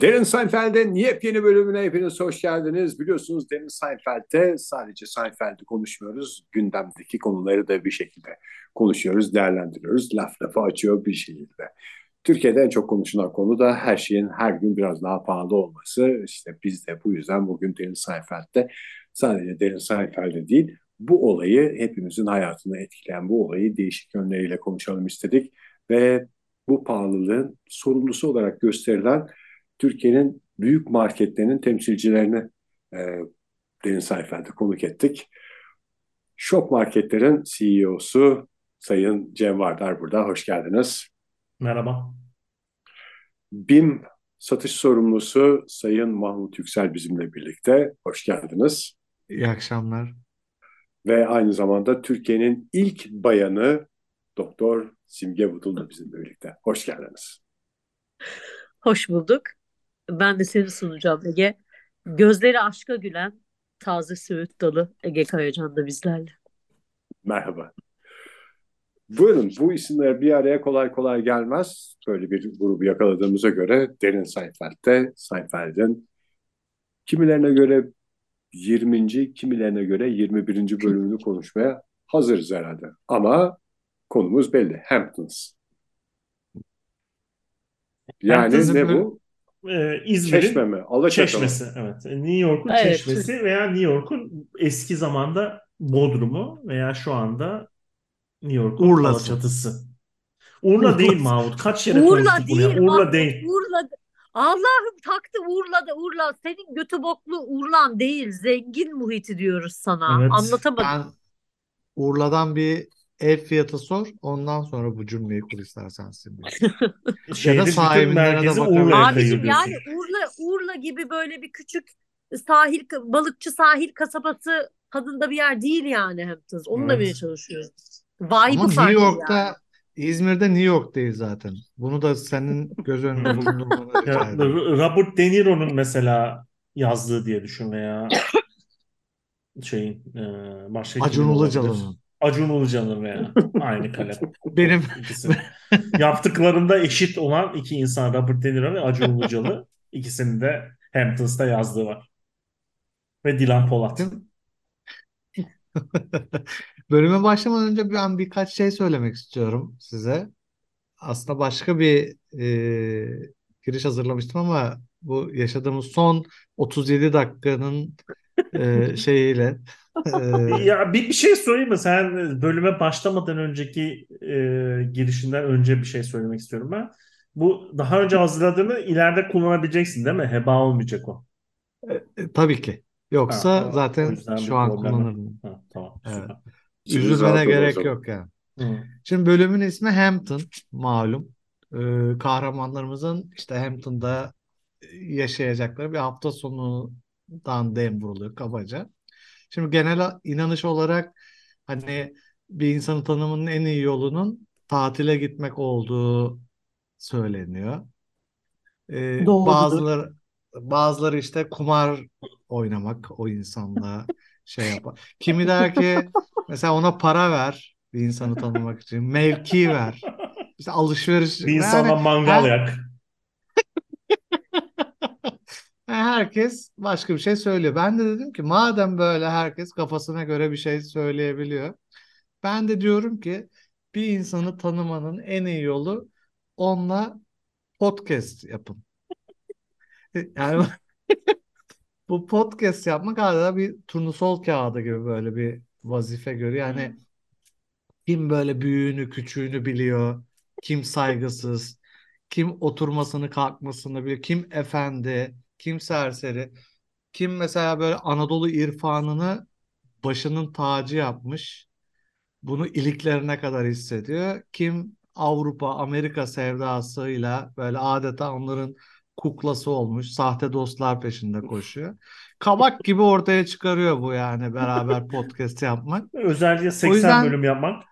Derin Seinfeld'in yepyeni bölümüne hepiniz hoş geldiniz. Biliyorsunuz Derin Seinfeld'de sadece Seinfeld'i konuşmuyoruz. Gündemdeki konuları da bir şekilde konuşuyoruz, değerlendiriyoruz. Laf lafı açıyor bir şekilde. Türkiye'de en çok konuşulan konu da her şeyin her gün biraz daha pahalı olması. İşte biz de bu yüzden bugün Derin Seinfeld'de sadece Derin Seinfeld'de değil bu olayı hepimizin hayatını etkileyen bu olayı değişik yönleriyle konuşalım istedik. Ve bu pahalılığın sorumlusu olarak gösterilen Türkiye'nin büyük marketlerinin temsilcilerini e, Derin Sayfel'de konuk ettik. Şok Marketler'in CEO'su Sayın Cem Vardar burada. Hoş geldiniz. Merhaba. BİM satış sorumlusu Sayın Mahmut Yüksel bizimle birlikte. Hoş geldiniz. İyi akşamlar. Ve aynı zamanda Türkiye'nin ilk bayanı Doktor Simge Budul da bizimle birlikte. Hoş geldiniz. Hoş bulduk. Ben de seni sunacağım Ege. Gözleri aşka gülen taze söğüt dalı Ege Kayacan da bizlerle. Merhaba. Buyurun bu isimler bir araya kolay kolay gelmez. Böyle bir grubu yakaladığımıza göre Derin Seinfeld'de Seinfeld'in kimilerine göre 20. kimilerine göre 21. bölümünü konuşmaya hazırız herhalde. Ama konumuz belli. Hamptons. Yani Hamptons ne bu? E, İzmir'in Çeşme mi? Alaçatı çeşmesi. Evet. New York'un evet. çeşmesi veya New York'un eski zamanda Bodrum'u veya şu anda New York'un Urla'sı. Alaçatısı. Urla değil Mahmut. Kaç yere Urla değil, buraya? Urla Mahmut, değil. Urla Allah'ım taktı Urla'da Urla. Senin götü boklu Urlan değil. Zengin muhiti diyoruz sana. Evet. Anlatamadım. Ben Urla'dan bir ev fiyatı sor. Ondan sonra bu cümleyi kur istersen şimdi. ya da sahibinden de Abicim yani Urla, Urla gibi böyle bir küçük sahil balıkçı sahil kasabası tadında bir yer değil yani Hamptons. Onunla evet. bile çalışıyoruz. Vibe'ı Ama New York'ta yani. İzmir'de New York değil zaten. Bunu da senin göz önünde bulundurmanı rica Robert De Niro'nun mesela yazdığı diye düşün veya şeyin e, başka Acun Ilıcalı'nın. Acun Ilıcalı veya aynı kalem. Benim ikisi. Yaptıklarında eşit olan iki insan Robert De Niro ve Acun Ilıcalı. İkisinin de Hamptons'ta yazdığı var. Ve Dilan Polat. Bölüme başlamadan önce ben birkaç şey söylemek istiyorum size. Aslında başka bir e, giriş hazırlamıştım ama bu yaşadığımız son 37 dakikanın e, şeyiyle ya bir, bir şey sorayım mı? Sen bölüme başlamadan önceki e, girişinden önce bir şey söylemek istiyorum ben. Bu daha önce hazırladığını ileride kullanabileceksin değil mi? Heba olmayacak o. E, e, tabii ki. Yoksa ha, zaten şu an kullanırım. Ha, tamam. Evet. Üzülmene gerek yok yani. Hı. Şimdi bölümün ismi Hampton malum. Ee, kahramanlarımızın işte Hampton'da yaşayacakları bir hafta sonundan dem vuruluyor kabaca. Şimdi genel inanış olarak hani bir insanı tanımanın en iyi yolunun tatile gitmek olduğu söyleniyor. Ee, bazıları bazıları işte kumar oynamak o insanla şey yapar. Kimi der ki mesela ona para ver bir insanı tanımak için. Mevki ver. İşte alışveriş. Bir insana yani, mangal her... yak. Herkes başka bir şey söylüyor. Ben de dedim ki madem böyle herkes kafasına göre bir şey söyleyebiliyor. Ben de diyorum ki bir insanı tanımanın en iyi yolu onunla podcast yapın. Yani bu podcast yapmak adeta bir turnusol kağıdı gibi böyle bir vazife görüyor. Yani kim böyle büyüğünü küçüğünü biliyor, kim saygısız, kim oturmasını kalkmasını biliyor, kim efendi, kim serseri, kim mesela böyle Anadolu irfanını başının tacı yapmış. Bunu iliklerine kadar hissediyor. Kim Avrupa, Amerika sevdasıyla böyle adeta onların kuklası olmuş. Sahte dostlar peşinde koşuyor. Kabak gibi ortaya çıkarıyor bu yani beraber podcast yapmak. Özellikle 80 yüzden... bölüm yapmak.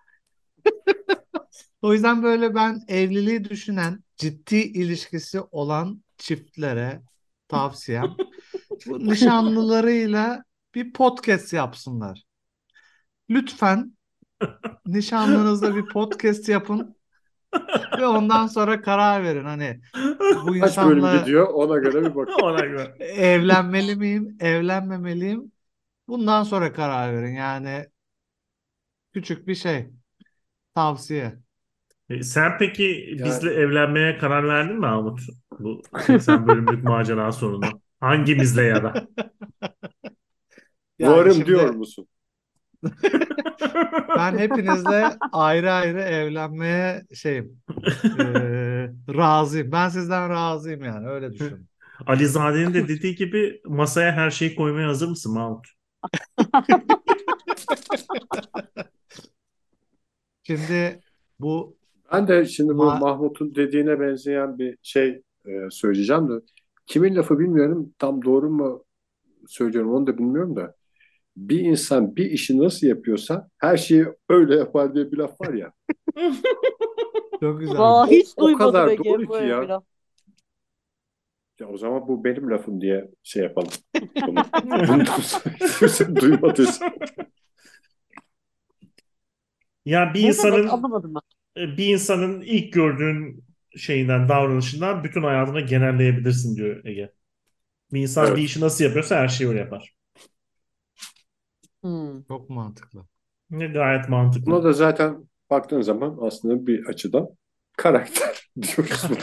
o yüzden böyle ben evliliği düşünen, ciddi ilişkisi olan çiftlere tavsiyem. Bu nişanlılarıyla bir podcast yapsınlar. Lütfen nişanlınızla bir podcast yapın. Ve ondan sonra karar verin hani bu Kaç bölüm insanla gidiyor ona göre bir bakın. Ona göre. evlenmeli miyim, evlenmemeliyim? Bundan sonra karar verin. Yani küçük bir şey. Tavsiye. E, Sen peki Yani- bizle evlenmeye karar verdin mi Mahmut? Bu 80 bölümlük macera sonunda. Hangimizle ya da? Yani Varım şimdi diyor musun? ben hepinizle ayrı ayrı evlenmeye şeyim. eee, razıyım. Ben sizden razıyım yani öyle düşün. Alizade'nin de dediği gibi masaya her şeyi koymaya hazır mısın Mahmut? Şimdi bu Ben de şimdi bu Ma- Mahmut'un dediğine benzeyen bir şey e, söyleyeceğim de kimin lafı bilmiyorum tam doğru mu söylüyorum onu da bilmiyorum da bir insan bir işi nasıl yapıyorsa her şeyi öyle yapar diye bir laf var ya. çok güzel. Aa, hiç O duymadım kadar Ege doğru ki ya. laf. Ya o zaman bu benim lafım diye şey yapalım. Bunu, bunu kimse duymadıysa. Ya bir insanın demek anlamadım ben. E, bir insanın ilk gördüğün şeyinden, davranışından bütün hayatını genelleyebilirsin diyor Ege. Bir insan Evet. bir işi nasıl yapıyorsa her şeyi öyle yapar. Hmm. Çok mantıklı. Ne gayet mantıklı. Buna da zaten baktığın zaman aslında bir açıdan karakter diyoruz.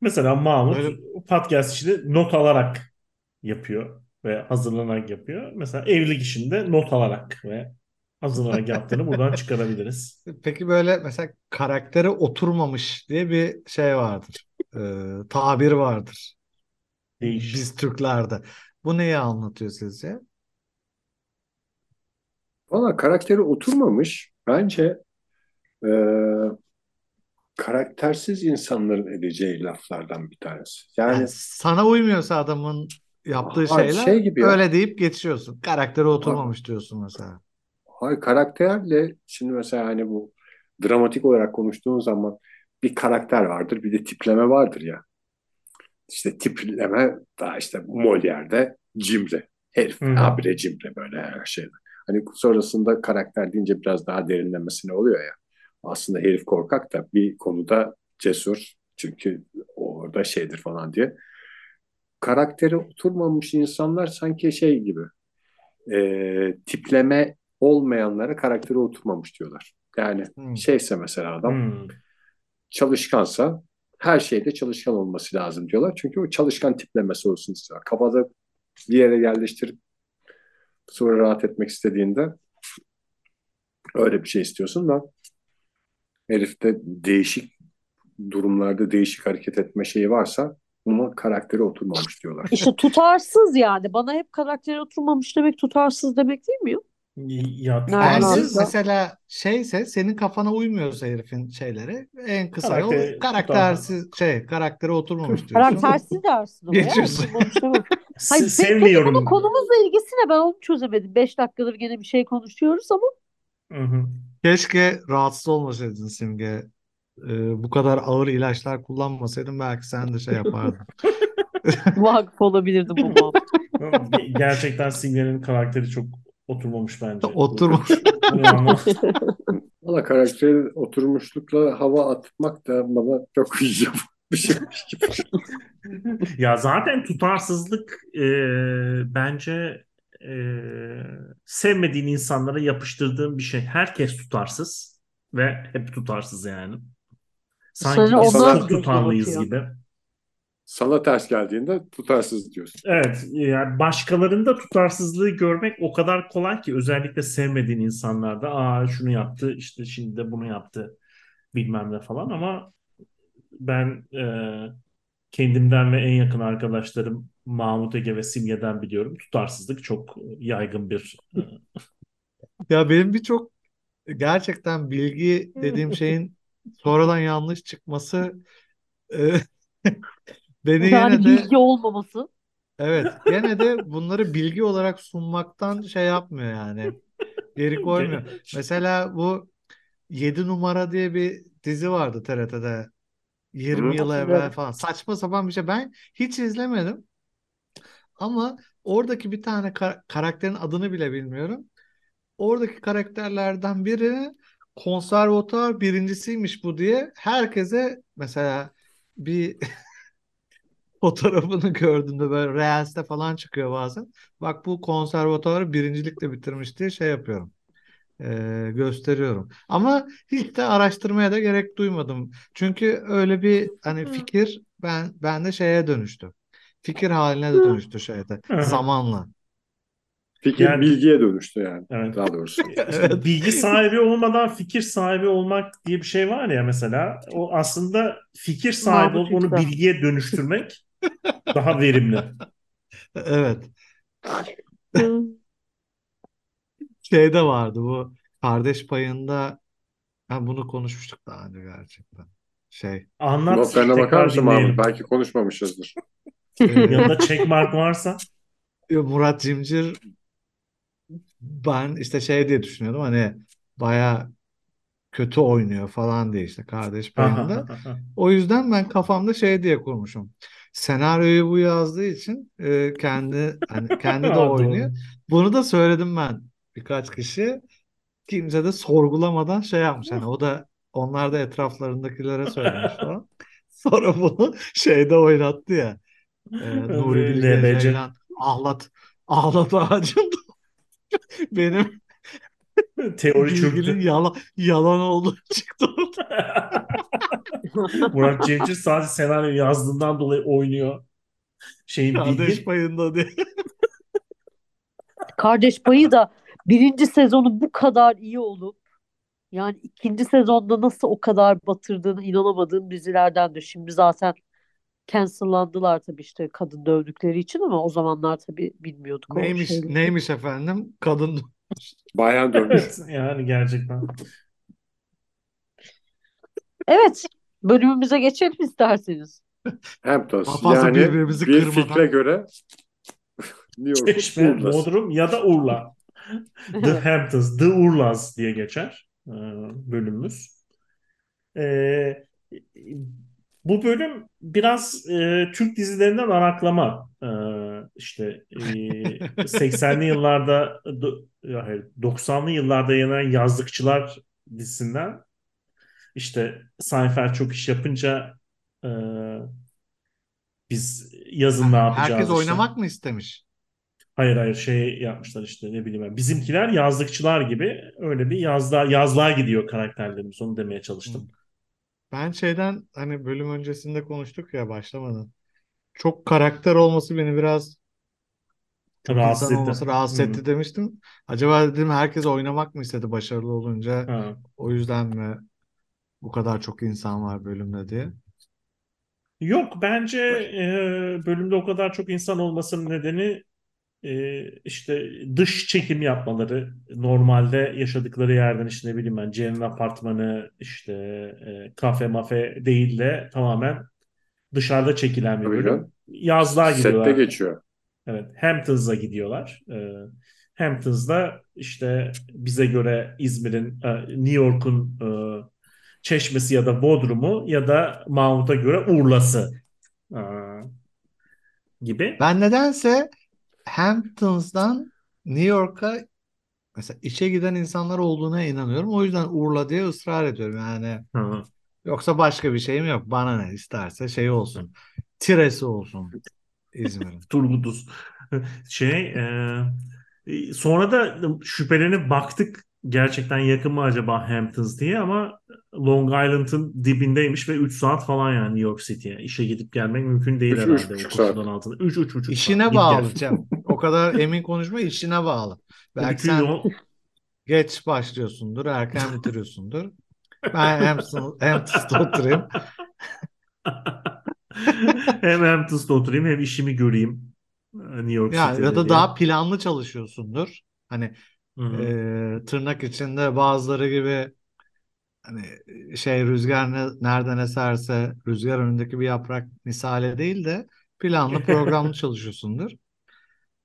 Mesela Mahmut Böyle- podcast işini not alarak yapıyor ve hazırlanarak yapıyor. Mesela evlilik işinde not alarak ve hazırlanarak yaptığını buradan çıkarabiliriz. Peki böyle mesela karaktere oturmamış diye bir şey vardır. Eee, tabir vardır. Değiş. Biz Türklerde. Bu neyi anlatıyor sizce? Valla karakteri oturmamış. Bence e, karaktersiz insanların edeceği laflardan bir tanesi. Yani Yani sana uymuyorsa adamın yaptığı Ha, şeyler şey gibi ya. öyle deyip geçiyorsun. Karaktere oturmamış diyorsun mesela. Hayır, karakterle şimdi mesela hani bu dramatik olarak konuştuğun zaman bir karakter vardır bir de tipleme vardır ya. İşte tipleme daha işte Molière'de cimri. Herif hı. habire cimri böyle her şeyde. Hani sonrasında karakter deyince biraz daha derinlemesine oluyor ya. Aslında herif korkak da bir konuda cesur. Çünkü orada şeydir falan diye. Karakteri oturmamış insanlar sanki şey gibi. e, tipleme olmayanlara karakteri oturmamış diyorlar. Yani Hmm. şeyse mesela adam Hmm. çalışkansa her şeyde çalışkan olması lazım diyorlar. Çünkü o çalışkan tiplemesi olsun istiyorlar. Kafada bir yere yerleştirip sonra rahat etmek istediğinde öyle bir şey istiyorsun da herifte değişik durumlarda değişik hareket etme şeyi varsa buna karakteri oturmamış diyorlar. İşte tutarsız yani. Bana hep karakteri oturmamış demek tutarsız demek değil mi? Ya? Nereden tutarsız mesela şeyse senin kafana uymuyorsa herifin şeyleri en kısa yol Karakteri karaktersiz şey karaktere oturmamış diyorsun. Karaktersiz dersin ya. Geçiyorsun. Se- Hayır, pe- peki sevmiyorum. bunun konumuzla ilgisi ne? Ben onu çözemedim. Beş dakikadır gene bir şey konuşuyoruz ama Hı hı. Keşke rahatsız olmasaydın Simge. Ee, bu kadar ağır ilaçlar kullanmasaydın belki sen de şey yapardın. vakıf olabilirdim bu muhabbet. Ge- Gerçekten Simge'nin karakteri çok oturmamış bence. Oturmuş. Valla karakteri oturmuşlukla hava atmak da bana çok iyi bir şeymiş gibi. Ya zaten tutarsızlık e, bence e, sevmediğin insanlara yapıştırdığın bir şey. Herkes tutarsız ve hep tutarsız yani. Sanki Sana biz tutarlıyız gibi. Sana ters geldiğinde tutarsız diyorsun. Evet, yani başkalarında tutarsızlığı görmek o kadar kolay ki özellikle sevmediğin insanlarda aa şunu yaptı işte şimdi de bunu yaptı bilmem ne falan ama ben e, kendimden ve en yakın arkadaşlarım Mahmut Ege ve Simge'den biliyorum. Tutarsızlık çok yaygın bir e, Ya benim birçok gerçekten bilgi dediğim şeyin sonradan yanlış çıkması e, beni Yani yine de bilgi olmaması. evet gene de bunları bilgi olarak sunmaktan şey yapmıyor yani. Geri koymuyor. Mesela bu 7 numara diye bir dizi vardı TRT'de. 20 Hı. yıl evvel falan. Saçma sapan bir şey. Ben hiç izlemedim. Ama oradaki bir tane kar- karakterin adını bile bilmiyorum. Oradaki karakterlerden biri konservatuar birincisiymiş bu diye herkese mesela bir fotoğrafını gördüğümde böyle Reels'te falan çıkıyor bazen. Bak bu konservatuarı birincilikle bitirmiş diye şey yapıyorum. Ee, gösteriyorum. Ama hiç de araştırmaya da gerek duymadım. Çünkü öyle bir hani fikir ben bende şeye dönüştü. Fikir haline de dönüştü şeyde zamanla. Fikir Yani- bilgiye dönüştü yani. Evet. Daha doğrusu. Evet. bilgi sahibi olmadan fikir sahibi olmak diye bir şey var ya mesela. O aslında fikir sahibi olup onu bilgiye dönüştürmek daha verimli. Evet. Hı. Şey de vardı bu kardeş payında ben bunu konuşmuştuk daha önce gerçekten. Şey Anlat Notlarına bakar tekrar mısın dinleyelim. Mahmut? Belki konuşmamışızdır. Yanında checkmark varsa Murat Cimcir ben işte şey diye düşünüyordum hani baya kötü oynuyor falan diye işte kardeş payında. O yüzden ben kafamda şey diye kurmuşum. Senaryoyu bu yazdığı için e, kendi hani kendi de oynuyor. Bunu da söyledim ben birkaç kişi. Kimse de sorgulamadan şey yapmış. Hani o da onlar da etraflarındakilere söylemiş falan. Sonra bunu şeyde oynattı ya. E, Nuri Bilge. Ceylan ahlat ahlat ağacında benim Teori çöktü. yalan, yalan olduğu çıktı ortaya. Murat Cemcir sadece senaryo yazdığından dolayı oynuyor. Şeyin Kardeş bilgi. payında diye. Kardeş Payı da birinci sezonu bu kadar iyi olup yani ikinci sezonda nasıl o kadar batırdığını inanamadığım dizilerdendir. Şimdi zaten cancellandılar tabii işte kadın dövdükleri için ama o zamanlar tabii bilmiyorduk Neymiş şeyleri. neymiş efendim? Kadın Bayan dönmüş. Evet yani gerçekten. Evet, bölümümüze geçelim isterseniz. Fazla Yani birbirimizi bir kırmadan. fikre göre New York'un Çeşme. Bodrum ya da Urla. The Hamptons, The Urlas diye geçer e, bölümümüz. E, bu bölüm biraz e, Türk dizilerinden araklama. E, işte e, 80'li yıllarda, do- hayır, 90'lı yıllarda yayınlanan Yazlıkçılar dizisinden işte Seinfeld çok iş yapınca e, biz yazın ne yapacağız herkes işte. oynamak mı istemiş? Hayır hayır şey yapmışlar işte ne bileyim ben. Bizimkiler yazlıkçılar gibi öyle bir yazlığa, yazlığa gidiyor karakterlerimiz onu demeye çalıştım. Ben şeyden hani bölüm öncesinde konuştuk ya başlamadan. Çok karakter olması beni biraz Rahatsız etti. olması rahatsız etti demiştim. Acaba dedim herkes oynamak mı istedi başarılı olunca? Ha. O yüzden mi bu kadar çok insan var bölümde diye. Yok bence e, bölümde o kadar çok insan olmasının nedeni e, işte dış çekim yapmaları. Normalde yaşadıkları yerden işte ne bileyim ben Ceren'in apartmanı işte e, kafe mafe değil de tamamen dışarıda çekilen bir bölüm. Yazlığa Sette gidiyorlar. geçiyor. Evet, Hamptons'a gidiyorlar. Ee, Hamptons'da işte bize göre İzmir'in, e, New York'un e, Çeşmesi ya da Bodrum'u ya da Mahmut'a göre Urla'sı e, gibi. Ben nedense Hamptons'dan New York'a mesela işe giden insanlar olduğuna inanıyorum. O yüzden Urla diye ısrar ediyorum. Yani Hı. Yoksa başka bir şeyim yok. Bana ne isterse şey olsun. Tiresi olsun İzmir'in. Turgutuz. Şey, e, sonra da şüphelenip baktık gerçekten yakın mı acaba Hamptons diye ama Long Island'ın dibindeymiş ve 3 saat falan yani New York City'ye. İşe gidip gelmek mümkün değil Üç, herhalde o buçuk koşulların saat. altında. 3 3 buçuk İşine saat. Bağlı. Cem. O kadar emin konuşma işine bağlı. Belki Bütün sen yol geç başlıyorsundur, erken bitiriyorsundur. Ben Hampton, Hamptons'ta oturayım. hem Hamptons'ta oturayım hem işimi göreyim. New York Ya, City'de ya da diye. daha planlı çalışıyorsundur. Hani e, tırnak içinde bazıları gibi hani şey rüzgar ne, nereden eserse rüzgar önündeki bir yaprak misale değil de planlı programlı çalışıyorsundur.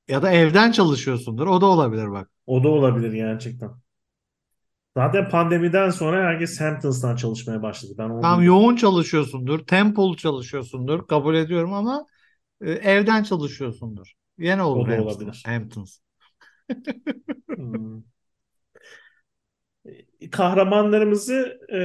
Ya da evden çalışıyorsundur. O da olabilir bak. O da olabilir gerçekten. Zaten pandemiden sonra herkes Hamptons'tan çalışmaya başladı. Ben onu Tam duydum. yoğun çalışıyorsundur, tempolu çalışıyorsundur. Kabul ediyorum ama e, evden çalışıyorsundur. Yine olur O da Hamptons. olabilir. Hamptons. Hmm. kahramanlarımızı e,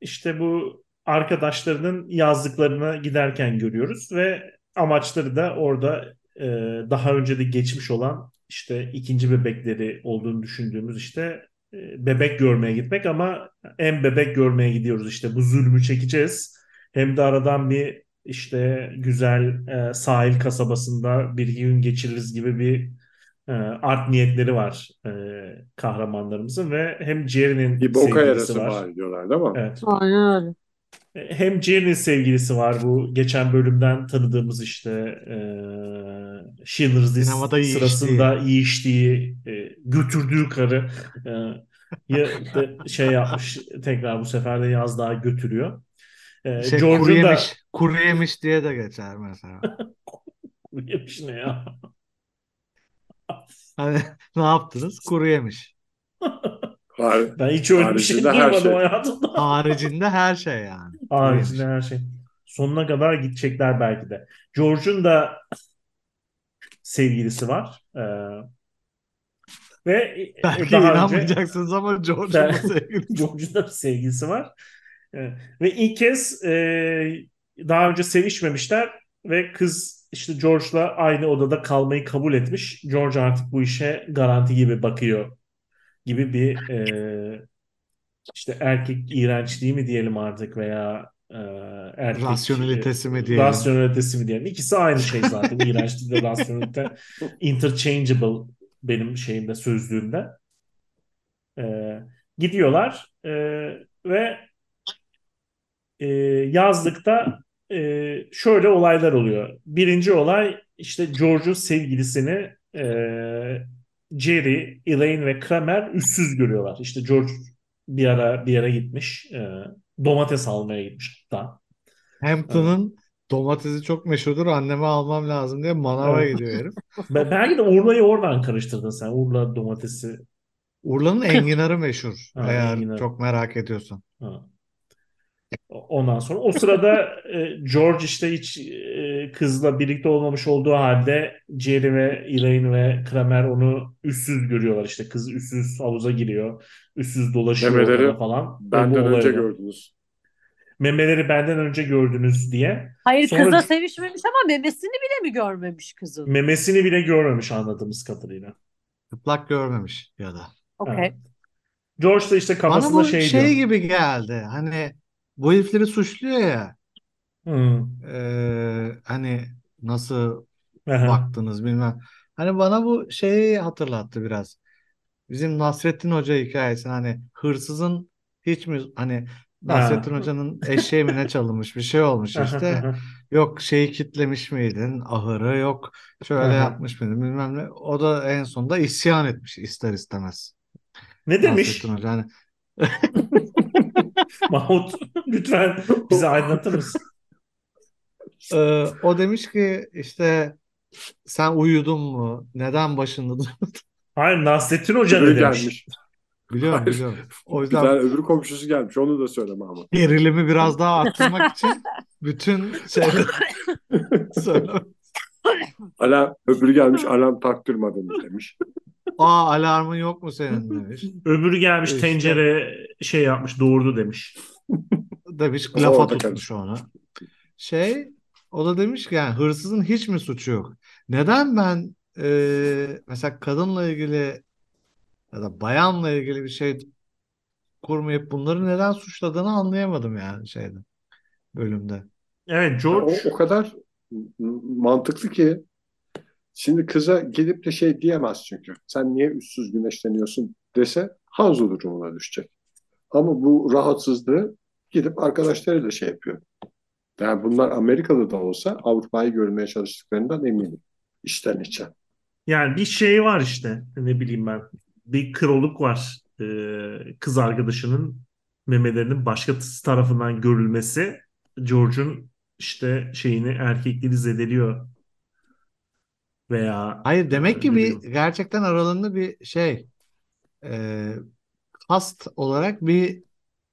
işte bu arkadaşlarının yazdıklarına giderken görüyoruz ve amaçları da orada e, daha önce de geçmiş olan işte ikinci bebekleri olduğunu düşündüğümüz işte e, bebek görmeye gitmek ama hem bebek görmeye gidiyoruz işte bu zulmü çekeceğiz hem de aradan bir işte güzel e, sahil kasabasında bir gün geçiririz gibi bir e, art niyetleri var e, kahramanlarımızın ve hem Jerry'nin Bir boka yarası var. var diyorlar değil mi? Evet. Aynen öyle. Hem Jerry'nin sevgilisi var bu geçen bölümden tanıdığımız işte e, Schindler's List Sinemada iyi sırasında iyi içtiği, e, götürdüğü karı e, ya da şey yapmış tekrar bu sefer de yaz daha götürüyor. E, Şey, kuru George'un da yemiş, kuru yemiş diye de geçer mesela. yemiş ne ya? Hani ne yaptınız? Kuru yemiş. Har- Ben hiç öyle bir şey duymadım şey. hayatımda. Haricinde her şey yani. Haricinde her şey. Sonuna kadar gidecekler belki de. George'un da sevgilisi var. Ee, ve Belki daha önce inanmayacaksınız ama George'un da sevgilisi. George'un da bir sevgilisi var. Ee, ve ilk kez e, daha önce sevişmemişler ve kız işte George'la aynı odada kalmayı kabul etmiş. George artık bu işe garanti gibi bakıyor gibi bir e, işte erkek iğrençliği mi diyelim artık veya e, erkek Rasyonelitesi mi e, diyelim? Rasyonelitesi mi diyelim. İkisi aynı şey zaten. İğrençlik de rasyonelite interchangeable benim şeyimde sözlüğümde. E, gidiyorlar e, ve e, yazlıkta e, şöyle olaylar oluyor. Birinci olay işte George'un sevgilisini e, Jerry, Elaine ve Kramer üstsüz görüyorlar. İşte George bir ara bir yere gitmiş. e, domates almaya gitmiş hatta. Hampton'ın domatesi çok meşhurdur. Anneme almam lazım diye manava Evet. gidiyor herif. Be- Belki de Urla'yı oradan karıştırdın sen. Urla domatesi. Urla'nın enginarı meşhur. Ha, eğer enginar. çok merak ediyorsan. Ha. Ondan sonra o sırada e, George işte hiç e, kızla birlikte olmamış olduğu halde Jerry ve Elaine ve Kramer onu üstsüz görüyorlar. İşte kız üstsüz havuza giriyor. Üstsüz dolaşıyor Memeleri falan. Benden önce olayda. gördünüz. Memeleri benden önce gördünüz diye. Hayır Sonra- kızla sevişmemiş ama memesini bile mi görmemiş kızın? Memesini bile görmemiş anladığımız kadarıyla. Çıplak görmemiş ya da. Okey. Evet. George da işte Bana kafasında bu şey, şey diyor. gibi geldi. Hani bu herifleri suçluyor ya. Hı. Ee, hani nasıl Aha. baktınız bilmem. Hani bana bu şeyi hatırlattı biraz. Bizim Nasrettin Hoca hikayesini hani hırsızın hiç mi hani Nasrettin Hoca'nın eşeği mi ne çalınmış bir şey olmuş işte. Yok şeyi kitlemiş miydin ahırı yok şöyle Aha. yapmış mıydın bilmem ne. O da en sonunda isyan etmiş ister istemez. Ne demiş? Nasrettin Hoca hani Mahmut lütfen bizi aydınlatır mısın? Ee, o demiş ki işte sen uyudun mu? Neden başında Hayır Nasrettin Hoca ne demiş? gelmiş. Biliyorum Hayır. biliyorum. O Bir yüzden tane öbür komşusu gelmiş. Onu da söyleme ama. gerilimi biraz daha arttırmak için bütün şeyleri söyle. Alarm, öbürü gelmiş alarm taktırmadın demiş. Aa alarmın yok mu senin demiş. Öbürü gelmiş İşte. tencere şey yapmış doğurdu demiş. Demiş O lafa tutmuş onu. Şey o da demiş ki yani hırsızın hiç mi suçu yok? Neden ben e, mesela kadınla ilgili ya da bayanla ilgili bir şey kurmayıp bunları neden suçladığını anlayamadım yani şeyde bölümde. Evet O, George o kadar m- mantıklı ki şimdi kıza gidip de şey diyemez çünkü. Sen niye üstsüz güneşleniyorsun dese Hanzo durumuna düşecek. Ama bu rahatsızlığı gidip arkadaşlarıyla şey yapıyor. Yani bunlar Amerikalı da olsa Avrupa'yı görmeye çalıştıklarından eminim. İçten içe. yani bir şey var işte ne bileyim ben bir kroluk var Ee, kız arkadaşının memelerinin başkası tarafından görülmesi George'un işte şeyini erkekliğini zedeliyor veya Hayır demek ki bir gerçekten aralarında bir şey e, kast olarak bir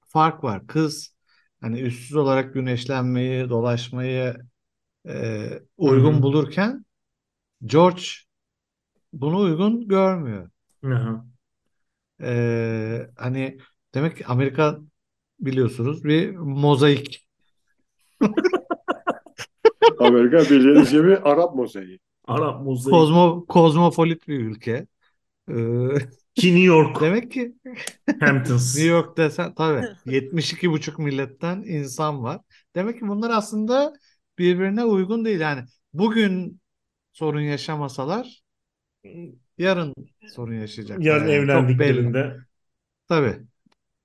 fark var. Kız hani üstsüz olarak güneşlenmeyi, dolaşmayı e, uygun Hı hı. bulurken George bunu uygun görmüyor. Ee, hani demek ki Amerika biliyorsunuz bir mozaik. Amerika bildiğiniz gibi Arap mozaiği. Arap mozaiği. Kozmo, kozmopolit bir ülke. Ee, Ki New York. demek ki Hamptons. New York desen tabii 72,5 milletten insan var. Demek ki bunlar aslında birbirine uygun değil. Yani bugün sorun yaşamasalar yarın sorun yaşayacaklar. Yarın Yani çok evlendiklerinde Tabii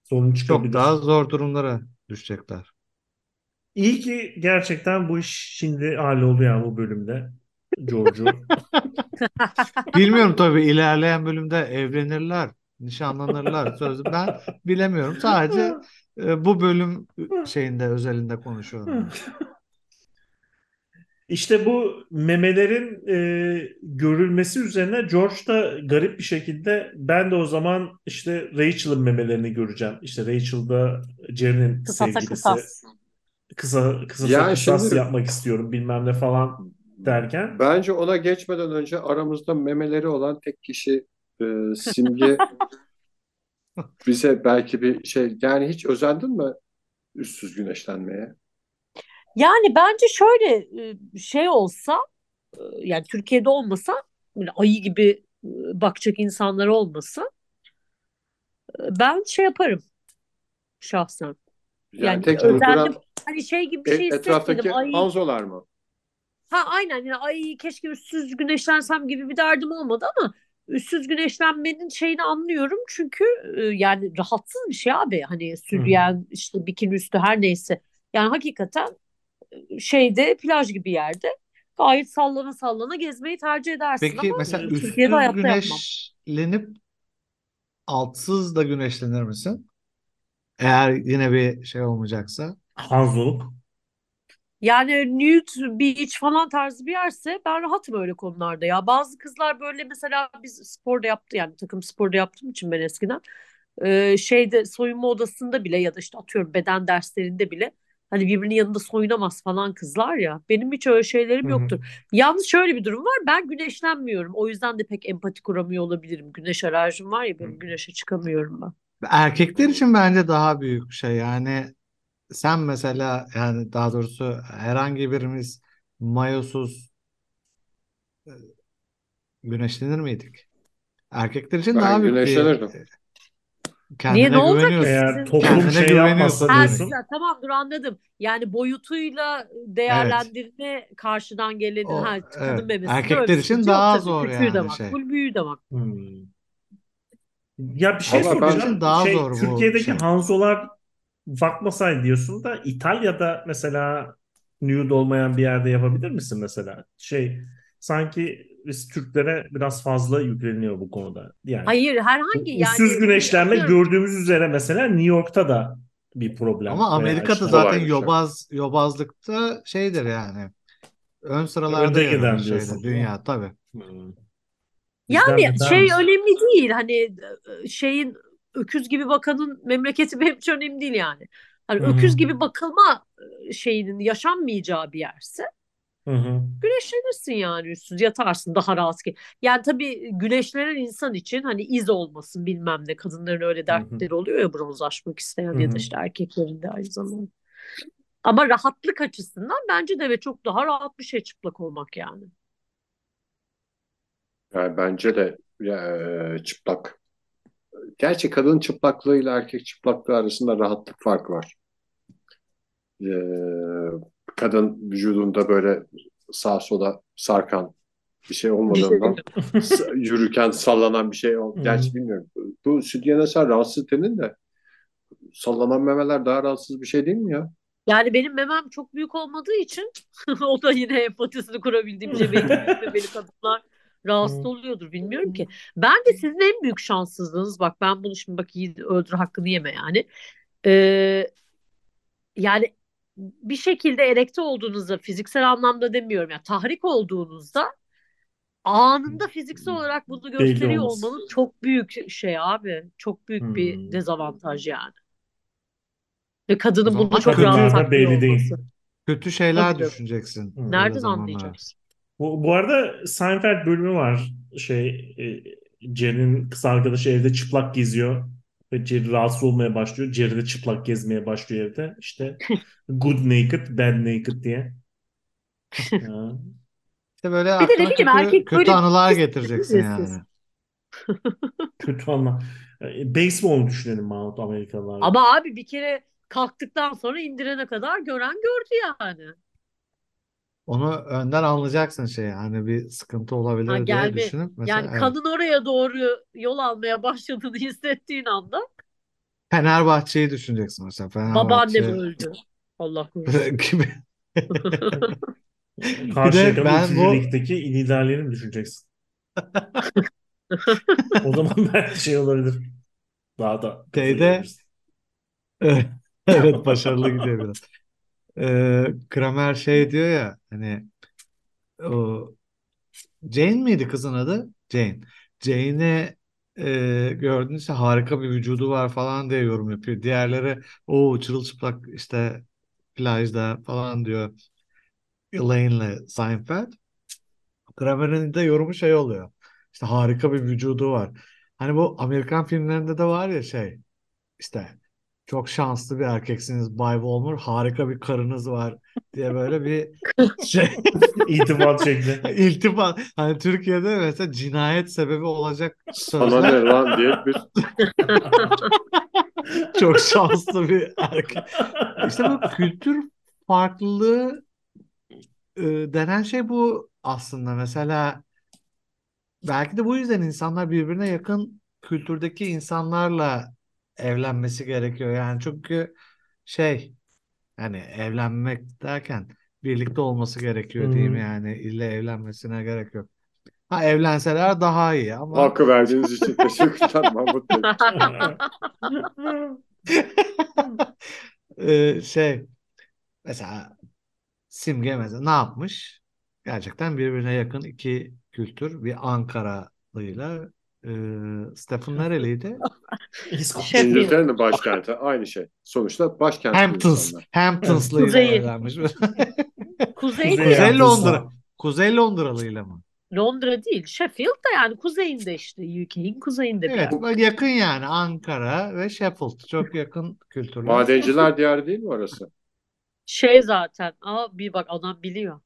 sorun çok çıkabilir. daha zor durumlara düşecekler. İyi ki gerçekten bu iş şimdi halloldu ya bu bölümde. Giorgio. Bilmiyorum tabii ilerleyen bölümde evlenirler, nişanlanırlar. Sözü ben bilemiyorum. Sadece e, bu bölüm şeyinde özelinde konuşuyorum. İşte bu memelerin e, görülmesi üzerine George da garip bir şekilde ben de o zaman işte Rachel'ın memelerini göreceğim. İşte Rachel da Jerry'nin Kısasa sevgilisi. kısas. Kısa kısasa Yani şimdi- yapmak istiyorum bilmem ne falan derken. Bence ona geçmeden önce aramızda memeleri olan tek kişi e, Simge bize belki bir şey yani hiç özendin mi üstsüz güneşlenmeye? Yani bence şöyle e, şey olsa e, yani Türkiye'de olmasa böyle ayı gibi e, bakacak insanlar olmasa ben şey yaparım şahsen. Yani, Yani tek özendim. durduran Hani şey gibi bir e- şey etraftaki hissetmedim. Ay, Hanzolar mı? ha aynen yani ay keşke üstsüz güneşlensem gibi bir derdim olmadı ama üstsüz güneşlenmenin şeyini anlıyorum çünkü e, yani rahatsız bir şey abi. Hani sürüyen işte bikini üstü her neyse. Yani hakikaten e, şeyde plaj gibi yerde gayet sallana sallana gezmeyi tercih edersin Peki ama mesela e, üstsüz Türkiye'de hayatta yapmam. güneşlenip altsız da güneşlenir misin? Eğer yine bir şey olmayacaksa. Hanzoluk. Yani nude beach falan tarzı bir yerse ben rahatım öyle konularda ya. Bazı kızlar böyle mesela biz sporda yaptı yani takım sporda yaptığım için ben eskiden e, şeyde soyunma odasında bile ya da işte atıyorum beden derslerinde bile hani birbirinin yanında soyunamaz falan kızlar ya. Benim hiç öyle şeylerim Hı hı. yoktur. Yalnız şöyle bir durum var. Ben güneşlenmiyorum. O yüzden de pek empati kuramıyor olabilirim. Güneş alerjim var ya benim güneşe çıkamıyorum ben. Erkekler için bence daha büyük şey. Yani sen mesela yani daha doğrusu herhangi birimiz mayosuz e, güneşlenir miydik? Erkekler için Ben daha büyük bir güneşlenirdim. kendine Niye, ne olacak ki güveniyorsun. Eğer sizin? toplum Kendine şey güveniyorsun yapmazsa. Ha, diyorsun. tamam dur anladım. Yani boyutuyla değerlendirme karşıdan gelenin O, ha evet. kadın memesinde Erkekler bir için sıkıntı yok daha tabii. zor Küçüğü de yani şey. full büyüğü de var. Hmm. Ya bir şey Vallahi ben- soracağım. için daha Şey, zor bu Türkiye'deki şey. Hanzolar bakmasaydı diyorsun da İtalya'da mesela nude olmayan bir yerde yapabilir misin mesela? Şey sanki biz Türklere biraz fazla yükleniyor bu konuda. Yani Hayır herhangi yani uçsuz güneşlenme atıyorum, gördüğümüz üzere mesela New York'ta da bir problem. Ama veya Amerika'da işte zaten yobaz yobazlıkta şeydir yani. Ön sıralarda yer alır diyorsun, şeyde dünya tabii. Hmm. Yani Bizden şey önemli değil hani e, şeyin öküz gibi bakanın memleketi benim için önemli değil yani. Hani Hı hı. öküz gibi bakılma şeyinin yaşanmayacağı bir yerse Hı hı. güneşlenirsin yani üstsüz yatarsın daha rahat ki. Yani tabii güneşlenen insan için hani iz olmasın bilmem ne kadınların öyle dertleri oluyor ya bronzlaşmak isteyen Hı ya da işte erkeklerin de aynı zamanda. Ama rahatlık açısından bence de evet çok daha rahat bir şey çıplak olmak yani. Yani bence de ya, e, çıplak. Gerçi kadın çıplaklığıyla erkek çıplaklığı arasında rahatlık farkı var. E, kadın vücudunda böyle sağa sola sarkan bir şey olmadığından s- yürürken sallanan bir şey ol. Gerçi bilmiyorum. Bu sütyen eser rahatsız tenin de sallanan memeler daha rahatsız bir şey değil mi ya? Yani benim memem çok büyük olmadığı için o da yine empatisini kurabildiğimce belki büyük memeli kadınlar rahatsız Hı. oluyordur bilmiyorum ki. Bence sizin en büyük şanssızlığınız bak ben bunu şimdi bak iyi öldür hakkını yeme yani. Ee, yani bir şekilde erekte olduğunuzda fiziksel anlamda demiyorum ya tahrik olduğunuzda anında fiziksel olarak bunu gösteriyor olmaz. olmanız çok büyük şey abi. Çok büyük bir Hmm. dezavantaj yani. Ve kadının bunu çok rahat belli değil. olması. Kötü şeyler Tabii düşüneceksin Nereden anlayacaksın? Bu, bu arada Seinfeld bölümü var. Şey e, Jerry'nin kız arkadaşı evde çıplak geziyor ve Jerry rahatsız olmaya başlıyor. Jerry de çıplak gezmeye başlıyor evde. İşte good naked, bad naked diye. Ya. İşte böyle Bir de ne aklına bileyim, kötü, erkek kötü böyle anılar getireceksin yani. Kötü anla. E, Baseball düşünelim Mahmut Amerikalılar. Ama abi bir kere kalktıktan sonra indirene kadar gören gördü yani. Onu önden anlayacaksın şey hani bir sıkıntı olabilir Ha, diye gelme. düşünüp mesela Yani evet. kanın oraya doğru yol almaya başladığını hissettiğin anda Fenerbahçe'yi düşüneceksin mesela babaannem Fenerbahçe öldü. Allah korusun. gibi. Karşıyaka'nın ben 3. bu- ligdeki liderlerini mi düşüneceksin? O zaman belki şey olabilir. Daha da Şeyde- Evet başarılı gidiyor biraz. Ee, Kramer şey diyor ya hani o Jane miydi kızın adı? Jane. Jane'e e, gördüğünüzde harika bir vücudu var falan diye yorum yapıyor. Diğerleri o çırılçıplak işte plajda falan diyor. Elaine'le Seinfeld. Kramer'in de yorumu şey oluyor. İşte harika bir vücudu var. Hani bu Amerikan filmlerinde de var ya şey işte çok şanslı bir erkeksiniz Bay Wolmer. Harika bir karınız var diye böyle bir şey İtibat şekli. iltifat. Hani Türkiye'de mesela cinayet sebebi olacak Sana sözler ne lan diye bir çok şanslı bir erkek. İşte bu kültür farklılığı e, denen şey bu aslında. Mesela belki de bu yüzden insanlar birbirine yakın kültürdeki insanlarla evlenmesi gerekiyor. Yani çünkü şey yani evlenmek derken birlikte olması gerekiyor diyeyim Hı. yani ille evlenmesine gerek yok. Ha evlenseler daha iyi ama hakkı verdiğiniz için teşekkürler Mahmut Bey. Ee, şey mesela Simge mesela ne yapmış? Gerçekten birbirine yakın iki kültür. Bir Ankaralıyla e, Stephen nereliydi? Sheffield. İngiltere'nin başkenti aynı şey. Sonuçta başkent Hamptons. Kuzeyi. evlenmiş. Kuzey Kuzey Kuzey Hamptons'la. Londra. Kuzey Londralıyla mı? Londra değil. Sheffield da yani kuzeyinde işte. UK'in kuzeyinde Evet, bak yakın yani Ankara ve Sheffield çok yakın kültürler. Madenciler diyarı değil mi orası? Şey zaten. Aa bir bak adam biliyor.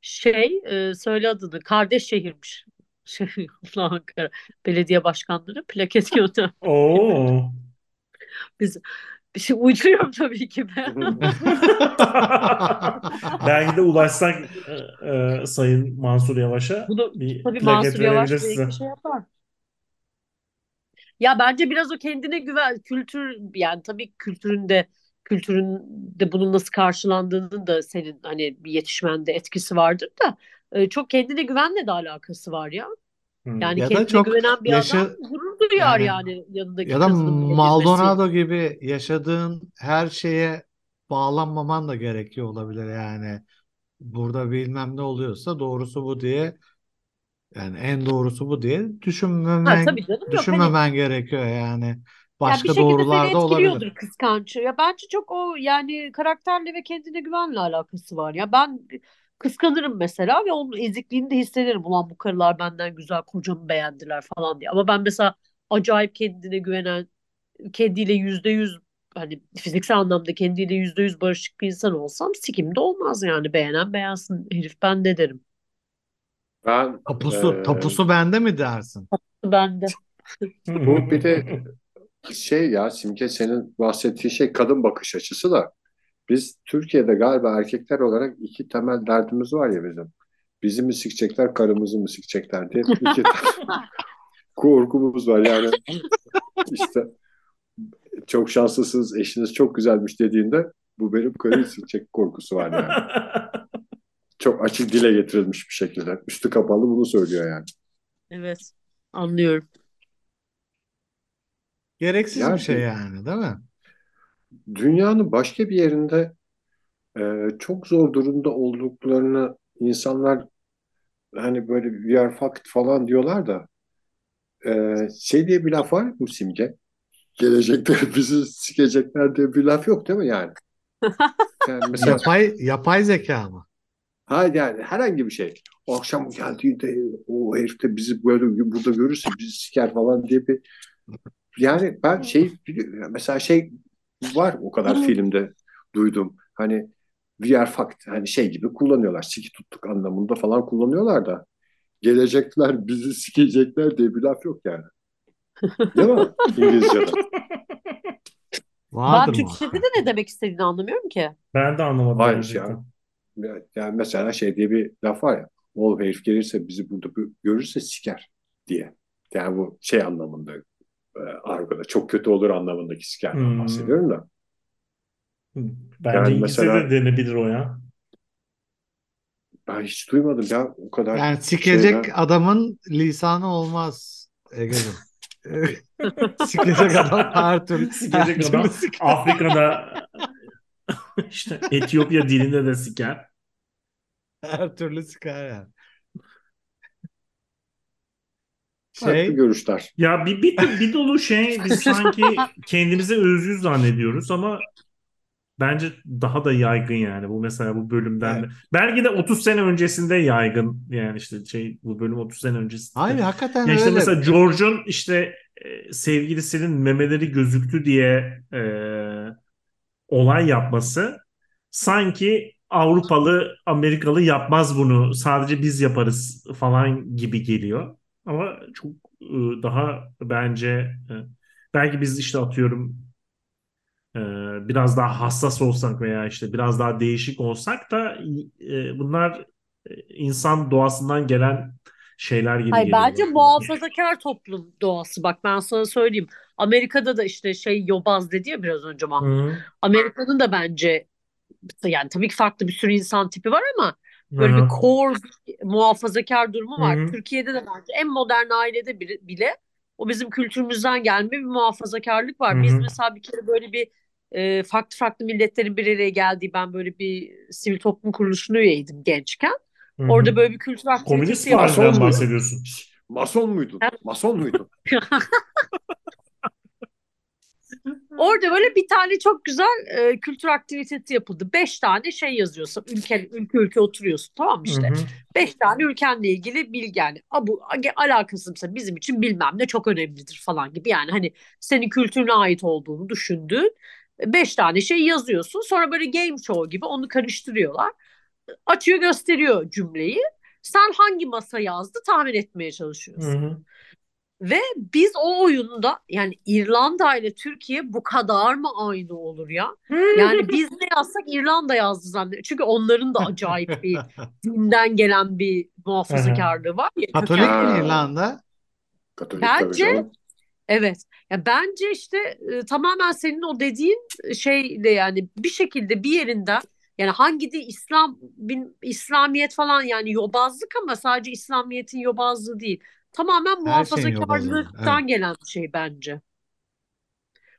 Şey e, söyle adını. Kardeş şehirmiş. Şey, Ankara. Belediye başkanları plaket gönder. Oo. Biz bir şey uyduruyorum tabii ki ben. Belki de ulaşsak e, e, Sayın Mansur Yavaş'a Bunu bir tabii plaket Mansur Yavaş size. şey yapar. Ya bence biraz o kendine güven kültür yani tabii kültüründe kültüründe bunun nasıl karşılandığının da senin hani bir yetişmende etkisi vardır da e, çok kendine güvenle de alakası var ya. Hı. Yani Ya da kendine çok güvenen bir yaşı- adam gurur duyar yani- yani yanındaki Ya da. Maldonado gibi yaşadığın her şeye bağlanmaman da gerekiyor olabilir yani. Burada bilmem ne oluyorsa doğrusu bu diye yani en doğrusu bu diye Ha, düşünmemen tabii canım yok hani düşünmemen gerekiyor yani. Ya bir Başka şekilde doğrular seni da olabilir. kıskanç. Ya bence çok o yani karakterle ve kendine güvenle alakası var. Ya ben kıskanırım mesela ve onun ezikliğini de hissederim. Ulan bu karılar benden güzel, kocamı beğendiler falan diye. Ama ben mesela acayip kendine güvenen, kendiyle yüzde yüz hani fiziksel anlamda kendiyle yüzde yüz barışık bir insan olsam sikimde olmaz yani. Beğenen beğensin. Herif ben de derim. Ben Tapusu eee, tapusu bende mi dersin? Ben de. Bu bir de şey ya Simge senin bahsettiğin şey kadın bakış açısı da biz Türkiye'de galiba erkekler olarak iki temel derdimiz var ya bizim. Bizi mi sikecekler, karımızı mı sikecekler diye iki korkumuz var yani. işte çok şanslısınız, eşiniz çok güzelmiş dediğinde bu benim karıyı sikecek korkusu var yani. Çok açık dile getirilmiş bir şekilde. Üstü kapalı bunu söylüyor yani. Evet. Anlıyorum. Gereksiz Ya bir şey yani değil mi? Dünyanın başka bir yerinde e, çok zor durumda olduklarını insanlar hani böyle we are fucked falan diyorlar da e, şey diye bir laf var mı Simge? Gelecekte bizi sikecekler diye bir laf yok değil mi yani? Yani mesela Yapay yapay zeka mı? Ha yani herhangi bir şey. O akşam geldiğinde o herif de bizi böyle burada görürse bizi siker falan diye bir yani ben şey. Mesela şey var o kadar filmde duydum. Hani we are fucked. Hani şey gibi kullanıyorlar. Siki tuttuk anlamında falan kullanıyorlar da. Gelecekler bizi sikecekler diye bir laf yok yani. Değil mi? İngilizce'de. Ben Vardır Türkçe'de muhakkak. de ne demek istediğini anlamıyorum ki. Ben de anlamadım Hayır ya. Yani mesela şey diye bir laf var ya. O herif gelirse bizi burada görürse siker diye. Yani bu şey anlamında argoda çok kötü olur anlamındaki sikerden Hmm. bahsediyorum da. Bence Yani mesela- de denebilir o ya. Ben hiç duymadım ya o kadar. Yani sikecek şeyden- adamın lisanı olmaz Ege'cim. sikecek adam her türlü. her Sikecek türlü adam siker. Afrika'da işte Etiyopya dilinde de siker. Her türlü siker yani. Farklı Şey, görüşler. Ya bir, bir, bir dolu şey biz sanki kendimize özgü zannediyoruz ama bence daha da yaygın yani bu mesela bu bölümden de. Belki de 30 sene öncesinde yaygın yani işte şey bu bölüm 30 sene öncesinde. hayır hakikaten Ya işte öyle. mesela George'un işte e, sevgilisinin memeleri gözüktü diye e, olay yapması sanki Avrupalı, Amerikalı yapmaz bunu. Sadece biz yaparız falan gibi geliyor. Ama çok e, daha bence e, belki biz işte atıyorum e, biraz daha hassas olsak veya işte biraz daha değişik olsak da e, bunlar insan doğasından gelen şeyler gibi Hayır geliyor. bence muhafazakar toplum doğası. Bak ben sana söyleyeyim. Amerika'da da işte şey yobaz dedi ya biraz önce. Hı, Amerika'nın da bence yani tabii ki farklı bir sürü insan tipi var ama böyle hı, bir core muhafazakar durumu var. Hı hı. Türkiye'de de bence en modern ailede bile, o bizim kültürümüzden gelme bir muhafazakarlık var. Hı Biz mesela bir kere böyle bir e, farklı farklı milletlerin bir araya geldiği ben böyle bir sivil toplum kuruluşuna üyeydim gençken. hı. Orada böyle bir kültür Komünist aktivitesi Mason partiden bahsediyorsun. Mason muydun? Mason muydun? Orada böyle bir tane çok güzel e, kültür aktivitesi yapıldı. Beş tane şey yazıyorsun. Ülke ülke ülke oturuyorsun tamam mı işte. Hı hı. Beş tane ülkenle ilgili bilgi yani. A, bu alakası mesela bizim için bilmem ne çok önemlidir falan gibi. Yani hani senin kültürüne ait olduğunu düşündüğün beş tane şey yazıyorsun. Sonra böyle game show gibi onu karıştırıyorlar. Açıyor gösteriyor cümleyi. Sen hangi masa yazdı tahmin etmeye çalışıyorsun. Hı hı. Ve biz o oyunda yani İrlanda ile Türkiye bu kadar mı aynı olur ya? Yani biz ne yazsak İrlanda yazdı zannediyor. Çünkü onların da acayip bir dinden gelen bir muhafazakarlığı var ya. Katolik mi İrlanda? Katolik Bence-. Evet. Ya bence işte e, tamamen senin o dediğin şeyle yani bir şekilde bir yerinden yani hangi de İslam bin, İslamiyet falan yani yobazlık ama sadece İslamiyet'in yobazlığı değil. Tamamen muhafazakarlıktan yobazlığı, gelen bir şey bence.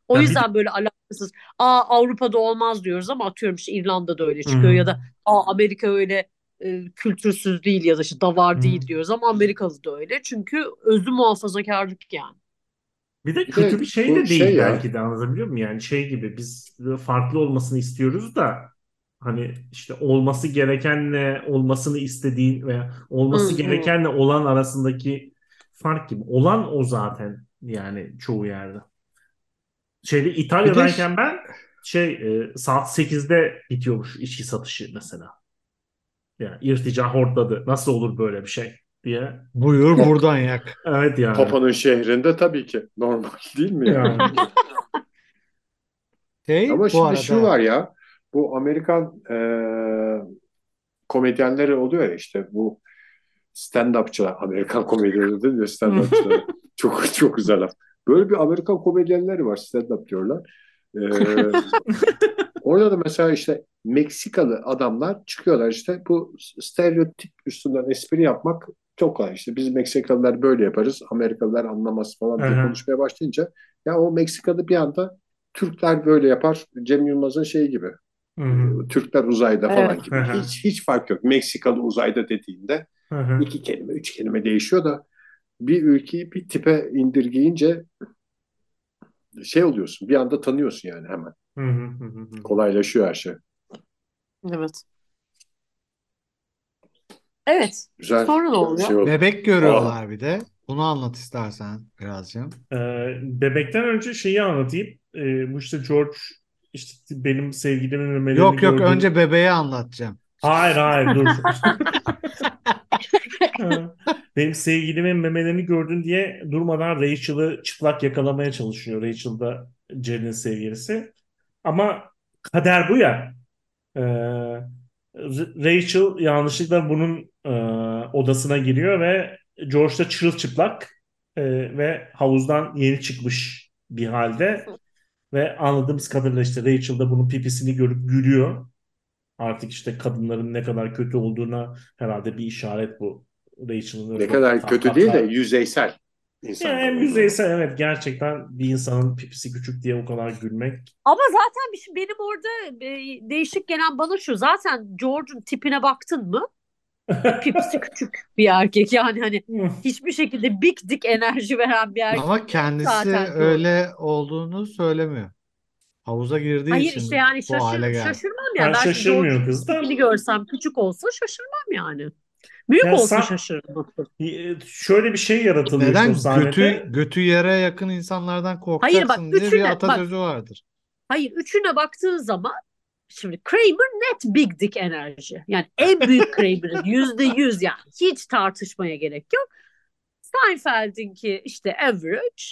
O bir yüzden böyle alakasız. Aa Avrupa'da olmaz diyoruz ama atıyorum işte İrlanda'da öyle çıkıyor Hı. ya da aa Amerika öyle e, kültürsüz değil ya da işte davar Hı. değil diyoruz ama Amerikalı da öyle. Çünkü özü muhafazakarlık yani. Bir de Bir kötü bir şey de değil şey ya. belki de anlatabiliyor muyum? Yani şey gibi biz farklı olmasını istiyoruz da hani işte olması gerekenle olmasını istediğin veya olması gerekenle olan arasındaki fark gibi. Olan o zaten yani çoğu yerde. Şeyde İtalya'dayken ben şey e, saat 8'de bitiyormuş içki satışı mesela. Yani irtica hortladı. Nasıl olur böyle bir şey diye. Buyur buradan yak. Evet yani. Papa'nın şehrinde tabii ki. Normal değil mi yani? Şey Ama şimdi arada şu var ya. Bu Amerikan e, komedyenleri oluyor ya işte bu stand-upçılar. Amerikan komedyenleri değil mi? Stand-upçılar. çok çok güzel laf. Böyle bir Amerikan komedyenleri var. Stand-up diyorlar. E, orada da mesela işte Meksikalı adamlar çıkıyorlar işte bu stereotip üstünden espri yapmak çok kolay işte biz Meksikalılar böyle yaparız Amerikalılar anlamaz falan diye konuşmaya başlayınca ya o Meksikalı bir anda Türkler böyle yapar Cem Yılmaz'ın şeyi gibi Hı hı. Türkler uzayda falan Evet. gibi hiç hiç fark yok Meksikalı uzayda dediğinde Hı hı. iki kelime üç kelime değişiyor da bir ülkeyi bir tipe indirgeyince şey oluyorsun bir anda tanıyorsun yani hemen Hı hı hı hı. kolaylaşıyor her şey. Evet. Evet. Güzel. Sonra ne oluyor? Şey oldu. Bebek görüyorlar bir de. Bunu anlat istersen birazcık. Ee, bebekten önce şeyi anlatayım. Ee, bu işte George işte benim sevgilimin memelerini Yok yok gördüğüm- önce bebeği anlatacağım. Hayır hayır dur. Benim sevgilimin memelerini gördün diye durmadan Rachel'ı çıplak yakalamaya çalışıyor. Rachel da Jerry'nin sevgilisi. Ama kader bu ya. Ee, Rachel yanlışlıkla bunun e, odasına giriyor ve George da çırılçıplak e, ve havuzdan yeni çıkmış bir halde. Ve anladığımız kadarıyla işte Rachel da bunun pipisini görüp gülüyor. Artık işte kadınların ne kadar kötü olduğuna herhalde bir işaret bu. Rachel'ın Ne kadar bir- kötü değil de yüzeysel insanlar. Yani yüzeysel evet gerçekten bir insanın pipisi küçük diye o kadar gülmek. Ama zaten bir şey- benim orada e, değişik gelen bana şu. Zaten George'un tipine baktın mı? Pipisi küçük bir erkek. Yani hani hiçbir şekilde big dick enerji veren bir erkek. Ama kendisi zaten öyle olduğunu söylemiyor. Havuza girdiği Hayır için işte yani bu hale şaşır, geldi. şaşırmam Yani. Ben şimdi şaşırmıyor kız da. görsem küçük olsa şaşırmam yani. Büyük Ya olsa sen- şaşırırım. Ee, Şöyle bir şey yaratılıyor Neden o sahnede. götü götü yere yakın insanlardan korkacaksın diye bir üçüne- atasözü vardır. Hayır üçüne baktığın zaman şimdi Kramer net big dick enerji. Yani en büyük Kramer'ın yüzde yüz yani. Hiç tartışmaya gerek yok. Seinfeld'inki işte average.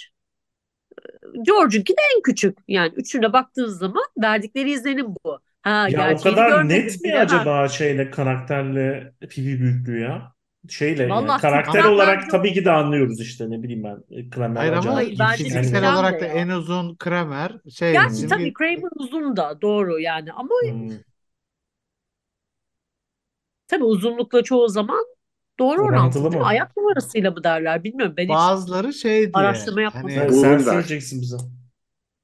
George'unki de en küçük. Yani üçüne baktığın zaman verdikleri izlenim bu. Ha, Ya o kadar net mi acaba şeyle karakterle pipi büyüklüğü ya? Şeyle yani Vallahi karakter çok- olarak bence- tabii ki de anlıyoruz işte ne bileyim ben. Kramer Hayır ama fiziksel Yani- olarak da en uzun Kramer şey Gerçi simge- tabii Kramer uzun da doğru yani ama Hmm. tabii uzunlukla çoğu zaman doğru Orantılı mı? Ayak numarasıyla mı derler bilmiyorum. Ben hiç bazıları şey diye araştırma yapmadım. hani Evet, Burun sen söyleyeceksin bize.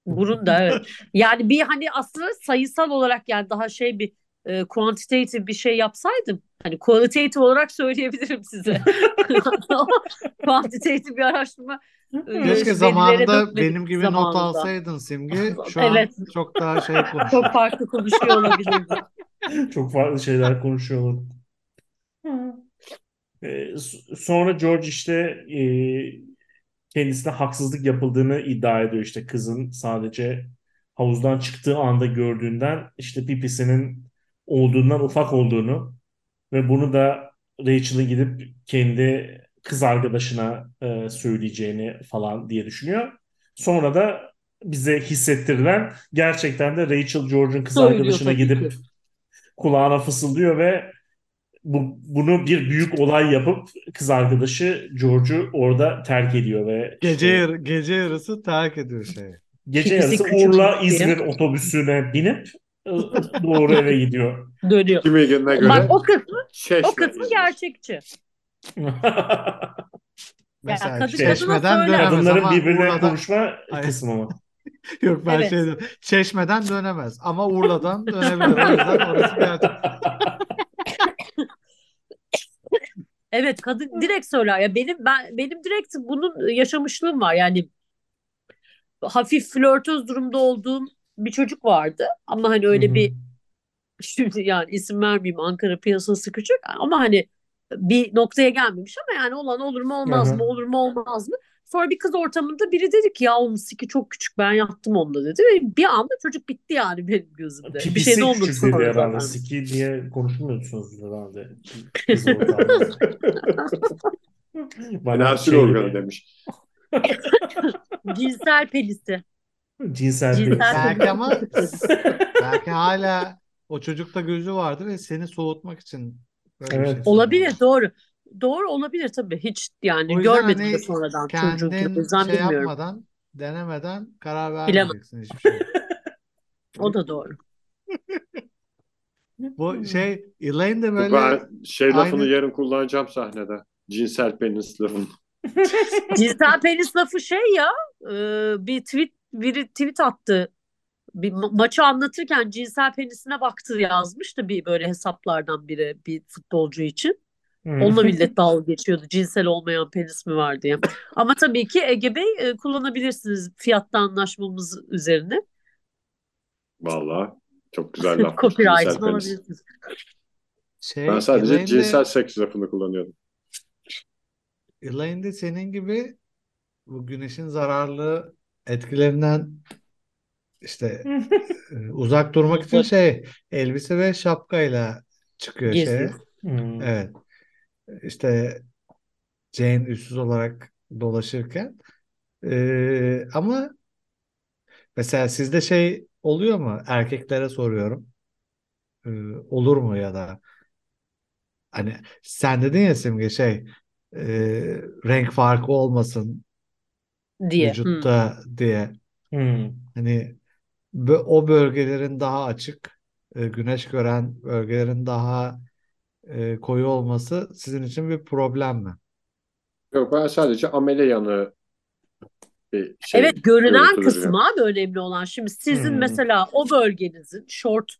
Burun da evet. Yani bir hani aslında sayısal olarak yani daha şey bir e, quantitative bir şey yapsaydım hani qualitative olarak söyleyebilirim size. Quantitative bir araştırma e, keşke zamanında benim gibi not zamanında. alsaydın Simge şu Evet. an çok daha şey Çok konuşuyor. farklı konuşuyor olabilirdim. Çok farklı şeyler konuşuyorlar. Ee, s- sonra George işte e, kendisine haksızlık yapıldığını iddia ediyor işte kızın sadece havuzdan çıktığı anda gördüğünden işte pipisinin olduğundan ufak olduğunu ve bunu da Rachel'ın gidip kendi kız arkadaşına e, söyleyeceğini falan diye düşünüyor. Sonra da bize hissettirilen gerçekten de Rachel George'un kız Söylüyor arkadaşına gidip ki. kulağına fısıldıyor ve bu, bunu bir büyük olay yapıp kız arkadaşı George'u orada terk ediyor ve Gece işte yar- gece yarısı terk ediyor şeyi. gece Pipisi yarısı Urla. İzmir otobüsüne binip e, doğru eve gidiyor. Dönüyor. Kimi gününe göre Bak o kısmı Çeşme o kısmı İzmir. gerçekçi. Mesela kadın Çeşme'den dönemez Kadınların ama birbirine Urla'dan konuşma kısmı mı? yok ben Evet. şey diyorum. Çeşme'den dönemez ama Urla'dan dönebilir. O yüzden orası gerçek. Evet kadın direkt söyler. Ya benim ben benim direkt bunun yaşamışlığım var. Yani hafif flörtöz durumda olduğum bir çocuk vardı. Ama hani öyle Hı hı. bir şimdi yani isim vermeyeyim Ankara piyasası küçük. Ama hani bir noktaya gelmemiş ama yani olan olur mu olmaz Hı hı. mı olur mu olmaz mı sonra bir kız ortamında biri dedi ki ya onun siki çok küçük ben yattım onunla dedi ve bir anda çocuk bitti yani benim gözümde bir şey Pipisi de olmadı küçük dedi herhalde. Siki diye konuşmuyorsunuz herhalde. Kız Nasıl şey organı demiş. cinsel pelisi Cinsel Cinsel- penis. Belki ama belki hala o çocukta gözü vardır ve seni soğutmak için böyle Evet. şey olabilir doğru doğru olabilir tabii hiç yani O yüzden görmedim hani de sonradan çocuğu o Kendin yüzden şey bilmiyorum yapmadan, denemeden karar Bilemem. vermeyeceksin hiçbir şey. o da doğru. Bu şey Elaine de böyle Ben şey lafını aynı- yarın kullanacağım sahnede. Cinsel penis lafını. Cinsel penis lafı şey ya e, bir tweet biri tweet attı. Bir ma- maçı anlatırken cinsel penisine baktı yazmıştı bir böyle hesaplardan biri bir futbolcu için. Onunla millet dalga geçiyordu. Cinsel olmayan penis mi var diye. Ama tabii ki Ege Bey e, kullanabilirsiniz fiyatta anlaşmamız üzerine. Vallahi çok güzel laf. Copyright'ını alabilirsiniz. Şey, Ben sadece Elaine de- cinsel seks lafını kullanıyordum. Elaine de senin gibi bu güneşin zararlı etkilerinden işte e, uzak durmak için şey elbise ve şapkayla çıkıyor. Geziyor. Hmm. Evet. İşte Jane üstsüz olarak dolaşırken Ee, ama mesela sizde şey oluyor mu? Erkeklere soruyorum. Ee, olur mu ya da hani sen dedin ya Simge şey e, renk farkı olmasın diye. Vücutta diye. Hmm. Hani o bölgelerin daha açık, güneş gören bölgelerin daha e, koyu olması sizin için bir problem mi? Yok ben sadece amele yanı bir şey Evet görünen kısmı abi önemli olan. Şimdi sizin Hmm. mesela o bölgenizin şort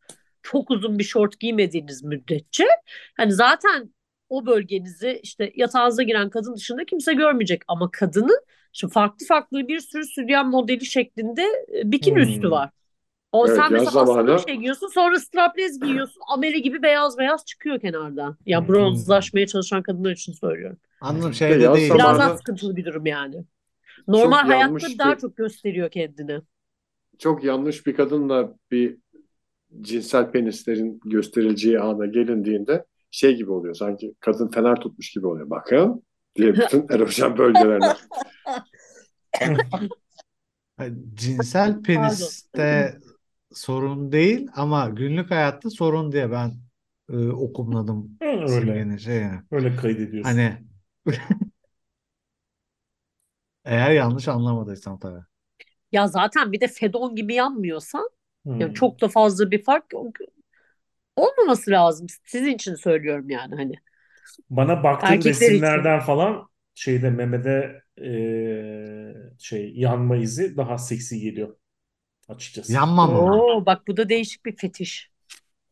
çok uzun bir şort giymediğiniz müddetçe hani zaten o bölgenizi işte yatağınıza giren kadın dışında kimse görmeyecek ama kadının şimdi farklı farklı bir sürü sütyen modeli şeklinde e, bikini Hmm. üstü var. O Evet, sen mesela zamanı- şey giyiyorsun sonra strapless giyiyorsun amele gibi beyaz beyaz çıkıyor kenardan. Ya bronzlaşmaya çalışan kadınlar için söylüyorum. Anladım şeyde yaz değil. Biraz zamanı- daha sıkıntılı bir durum yani. Normal Çok hayatta daha bir- çok gösteriyor kendini. çok yanlış bir kadınla bir cinsel penislerin gösterileceği ana gelindiğinde şey gibi oluyor. Sanki kadın fener tutmuş gibi oluyor. Bakın diye bütün erojen bölgelerine. Yani Cinsel peniste sorun değil ama günlük hayatta sorun diye ben e, okumladım Öyle. Simge'nin şeyini. Öyle kaydediyorsun. Hani eğer yanlış anlamadıysam tabii. Ya zaten bir de fedon gibi yanmıyorsan Hmm. yani çok da fazla bir fark yok. olmaması lazım. Sizin için söylüyorum yani hani. Bana baktığım Erkekler için. resimlerden falan şeyde memede eee, şey yanma izi daha seksi geliyor açıkçası. Yanmama mı? Oo bak bu da değişik bir fetiş.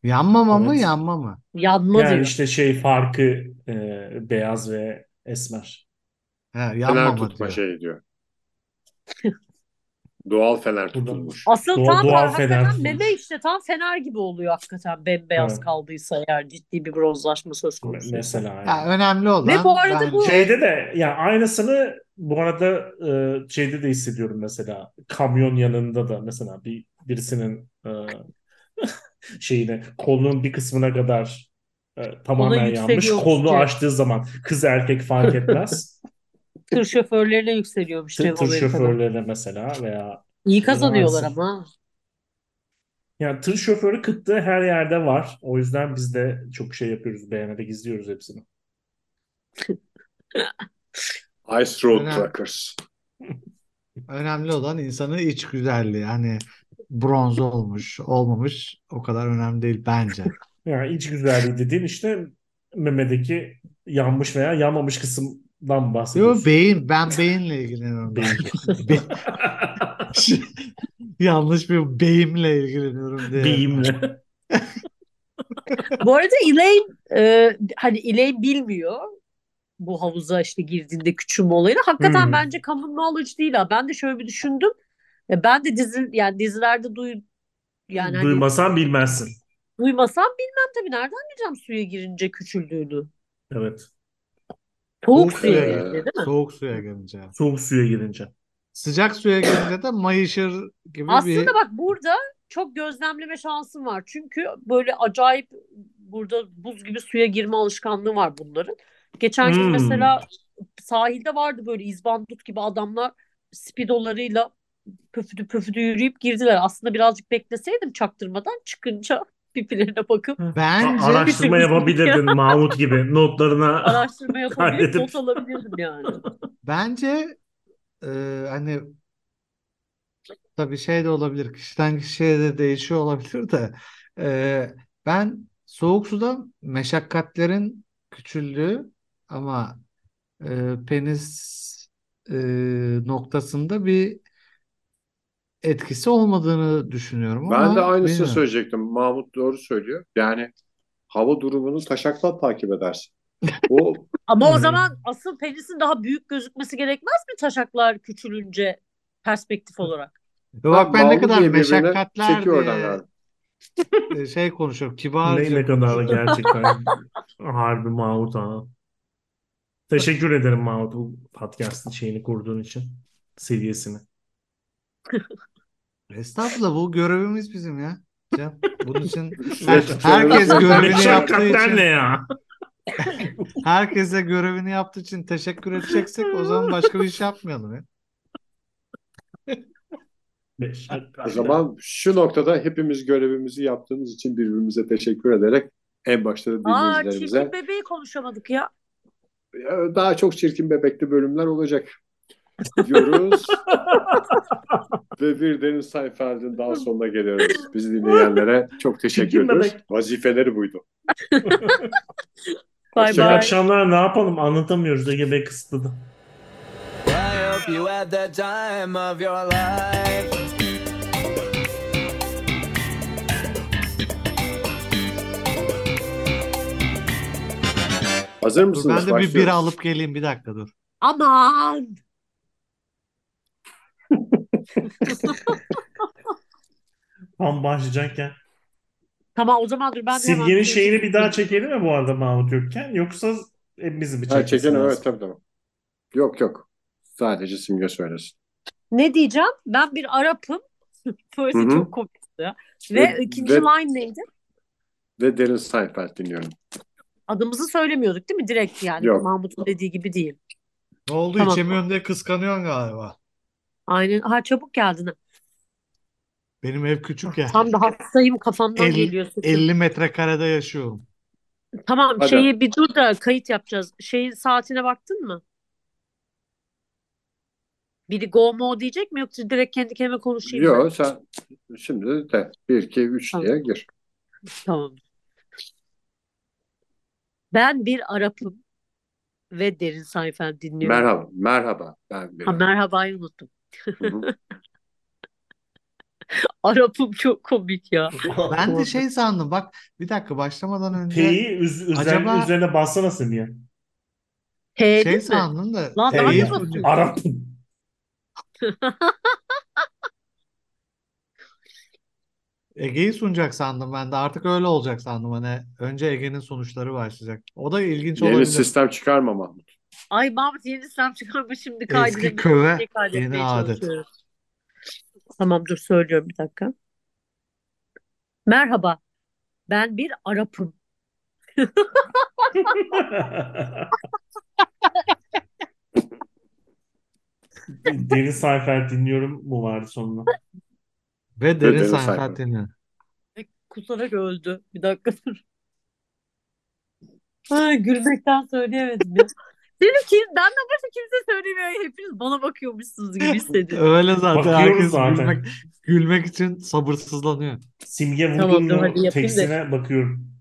Yanmama mı Evet. yanma mı? Yanma Yani diyor. işte şey farkı eee, beyaz ve esmer. He, fener yanmama tutma diyor. şey diyor. Doğal fener Buradan- tutulmuş. Asıl Doğal- tam doğal hakikaten fener tutulmuş. meme işte tam fener gibi oluyor hakikaten bembeyaz Evet. kaldıysa eğer ciddi bir bronzlaşma söz Me- konusu. Mesela yani. Ya önemli olan Ve bu arada bu- bence Şeyde de ya aynısını bu arada e, şeyde de hissediyorum mesela kamyon yanında da mesela bir birisinin e, şeyine kolunun bir kısmına kadar e, tamamen yanmış. Kolunu açtığı zaman kız erkek fark etmez. Tır şoförlerine yükseliyormuş Tır, tır şoförlerine mesela veya İyi kazanıyorlar ama. yani tır şoförü kıtlığı her yerde var. O yüzden biz de çok şey yapıyoruz. Beğenerek izliyoruz hepsini. Ice Road Önemli. Truckers. önemli olan insanın iç güzelliği. Hani bronz olmuş, olmamış o kadar önemli değil bence. Yani iç güzelliği dediğin işte memedeki yanmış veya yanmamış kısımdan Yo bahsediyorsun. beyin, ben beyinle ilgileniyorum çok. Be- Yanlış bir beyimle ilgileniyorum diye. Beyimle. Bu arada Elaine e, hani Elaine bilmiyor bu havuza işte girdiğinde küçülme olayını. Hakikaten Hmm. bence common knowledge değil ha. Ben de şöyle bir düşündüm. E, ben de dizi yani dizilerde duy yani hani Duymasan bilmezsin. duymasam bilmem tabii nereden bileceğim suya girince küçüldüğünü. Evet. Soğuk Soğuk suya suya, girince değil mi? soğuk suya girince. Soğuk suya girince. Sıcak suya girince de mayışır gibi bir Aslında bak burada çok gözlemleme şansım var. Çünkü böyle acayip burada buz gibi suya girme alışkanlığı var bunların. Geçen gün Hmm. mesela sahilde vardı böyle izbandut gibi adamlar spidolarıyla pöfüdü pöfüdü yürüyüp girdiler. Aslında birazcık bekleseydim çaktırmadan çıkınca pipilerine bakıp bence A- araştırma yapabilirdin Mahmut gibi notlarına. araştırma Kaydedip. not alabilirdim yani. bence e, hani tabii şey de olabilir kişiden kişiye de değişiyor olabilir de e, ben soğuk suda meşakkatlerin küçüldüğü ama e, penis e, noktasında bir etkisi olmadığını düşünüyorum Ben ama de aynısını bilmiyorum. söyleyecektim. Mahmut doğru söylüyor. Yani hava durumunu taşakla takip edersin. O Ama o Hmm. zaman asıl penisin daha büyük gözükmesi gerekmez mi taşaklar küçülünce perspektif olarak? Ve bak ben ne kadar diye birbirine meşakkatler çekiyor oradan diye e, şey konuşuyorum. Ne, Kibarca ne kadar da konuşuyorum. gerçekten harbi Mahmut ha. Teşekkür ederim Mahmut bu podcast'ın şeyini kurduğun için. Seviyesini. Estağfurullah bu görevimiz bizim ya. Can, bunun için her- herkes görevini yaptığı için ne ya? herkese görevini yaptığı için teşekkür edeceksek o zaman başka bir iş yapmayalım ya. O zaman şu noktada hepimiz görevimizi yaptığımız için birbirimize teşekkür ederek en başta da Aa dinleyicilerimize çirkin bebeği konuşamadık ya. Daha çok çirkin bebekli bölümler olacak diyoruz. Ve bir Deniz Seinfeld'in daha sonuna geliyoruz. Bizi dinleyenlere çok teşekkür ediyoruz. Vazifeleri buydu. İyi bay. akşamlar ne yapalım anlatamıyoruz Ege Bey kısıtladı. I hope you had the time of your life. Hazır Dur mısınız? ben de bir Başlıyoruz. bira alıp geleyim bir dakika dur. Aman. Tam başlayacakken. Tamam o zaman dur ben de hemen Silge'nin bir- şeyini bir daha çekelim mi bu arada Mahmut Gökçen? Yoksa hepimizi mi Ha, lazım? evet tabii tabii. Yok yok. Sadece simge söylesin. Ne diyeceğim? Ben bir Arap'ım. Hı hı. çok komik ya. Ve Ve- ikinci ve- line neydi? Ve Derin Seinfeld dinliyorum. Adımızı söylemiyorduk değil mi? Direkt yani. Yok. Mahmut'un dediği gibi değil. Ne oldu Tamam. içemiyorsun diye kıskanıyorsun galiba. Aynen. Ha çabuk geldin. Benim ev küçük ya. Tam da hastayım kafamdan El- geliyor sesim. 50 metrekarede yaşıyorum. Tamam Hadi. şeyi bir dur da kayıt yapacağız. Şeyin saatine baktın mı? Biri go mo diyecek mi yoksa direkt kendi kendime konuşayım mı? Yok sen şimdi de 1, 2, 3 Tamam. diye gir. Tamam. Ben bir Arap'ım ve Derin Seinfeld dinliyorum. Merhaba, merhaba. Ben bir. Ha, merhabayı unuttum. Arap'ım çok komik ya. Ben de şey sandım bak bir dakika başlamadan önce P'yi üz üzerine, Acaba- üzerine bassana Simge. H şey mi? sandım da Lan basıyorsun? Arap'ım. Ege'yi sunacak sandım ben de artık öyle olacak sandım hani önce Ege'nin sonuçları başlayacak. O da ilginç Yeni olabilir. sistem çıkarma Mahmut. Ay Mahmut yeni sistem çıkarma şimdi Eski kaydedemeye köve şey kaydetmeye yeni adet. Tamam dur söylüyorum bir dakika. Merhaba. Ben bir Arap'ım. Deniz Seinfeld dinliyorum mu vardı sonunda? Ve Derin Derin Seinfeld Kusarak öldü. Bir dakika dur. Ay, gülmekten söyleyemedim ya. Dedim ki benden başka kimse söylemiyor. Hepiniz bana bakıyormuşsunuz gibi hissediyorum. Öyle zaten Bakıyoruz herkes zaten. gülmek gülmek için sabırsızlanıyor. Simge Tamam, dur, mu hadi yapayım da. bakıyorum.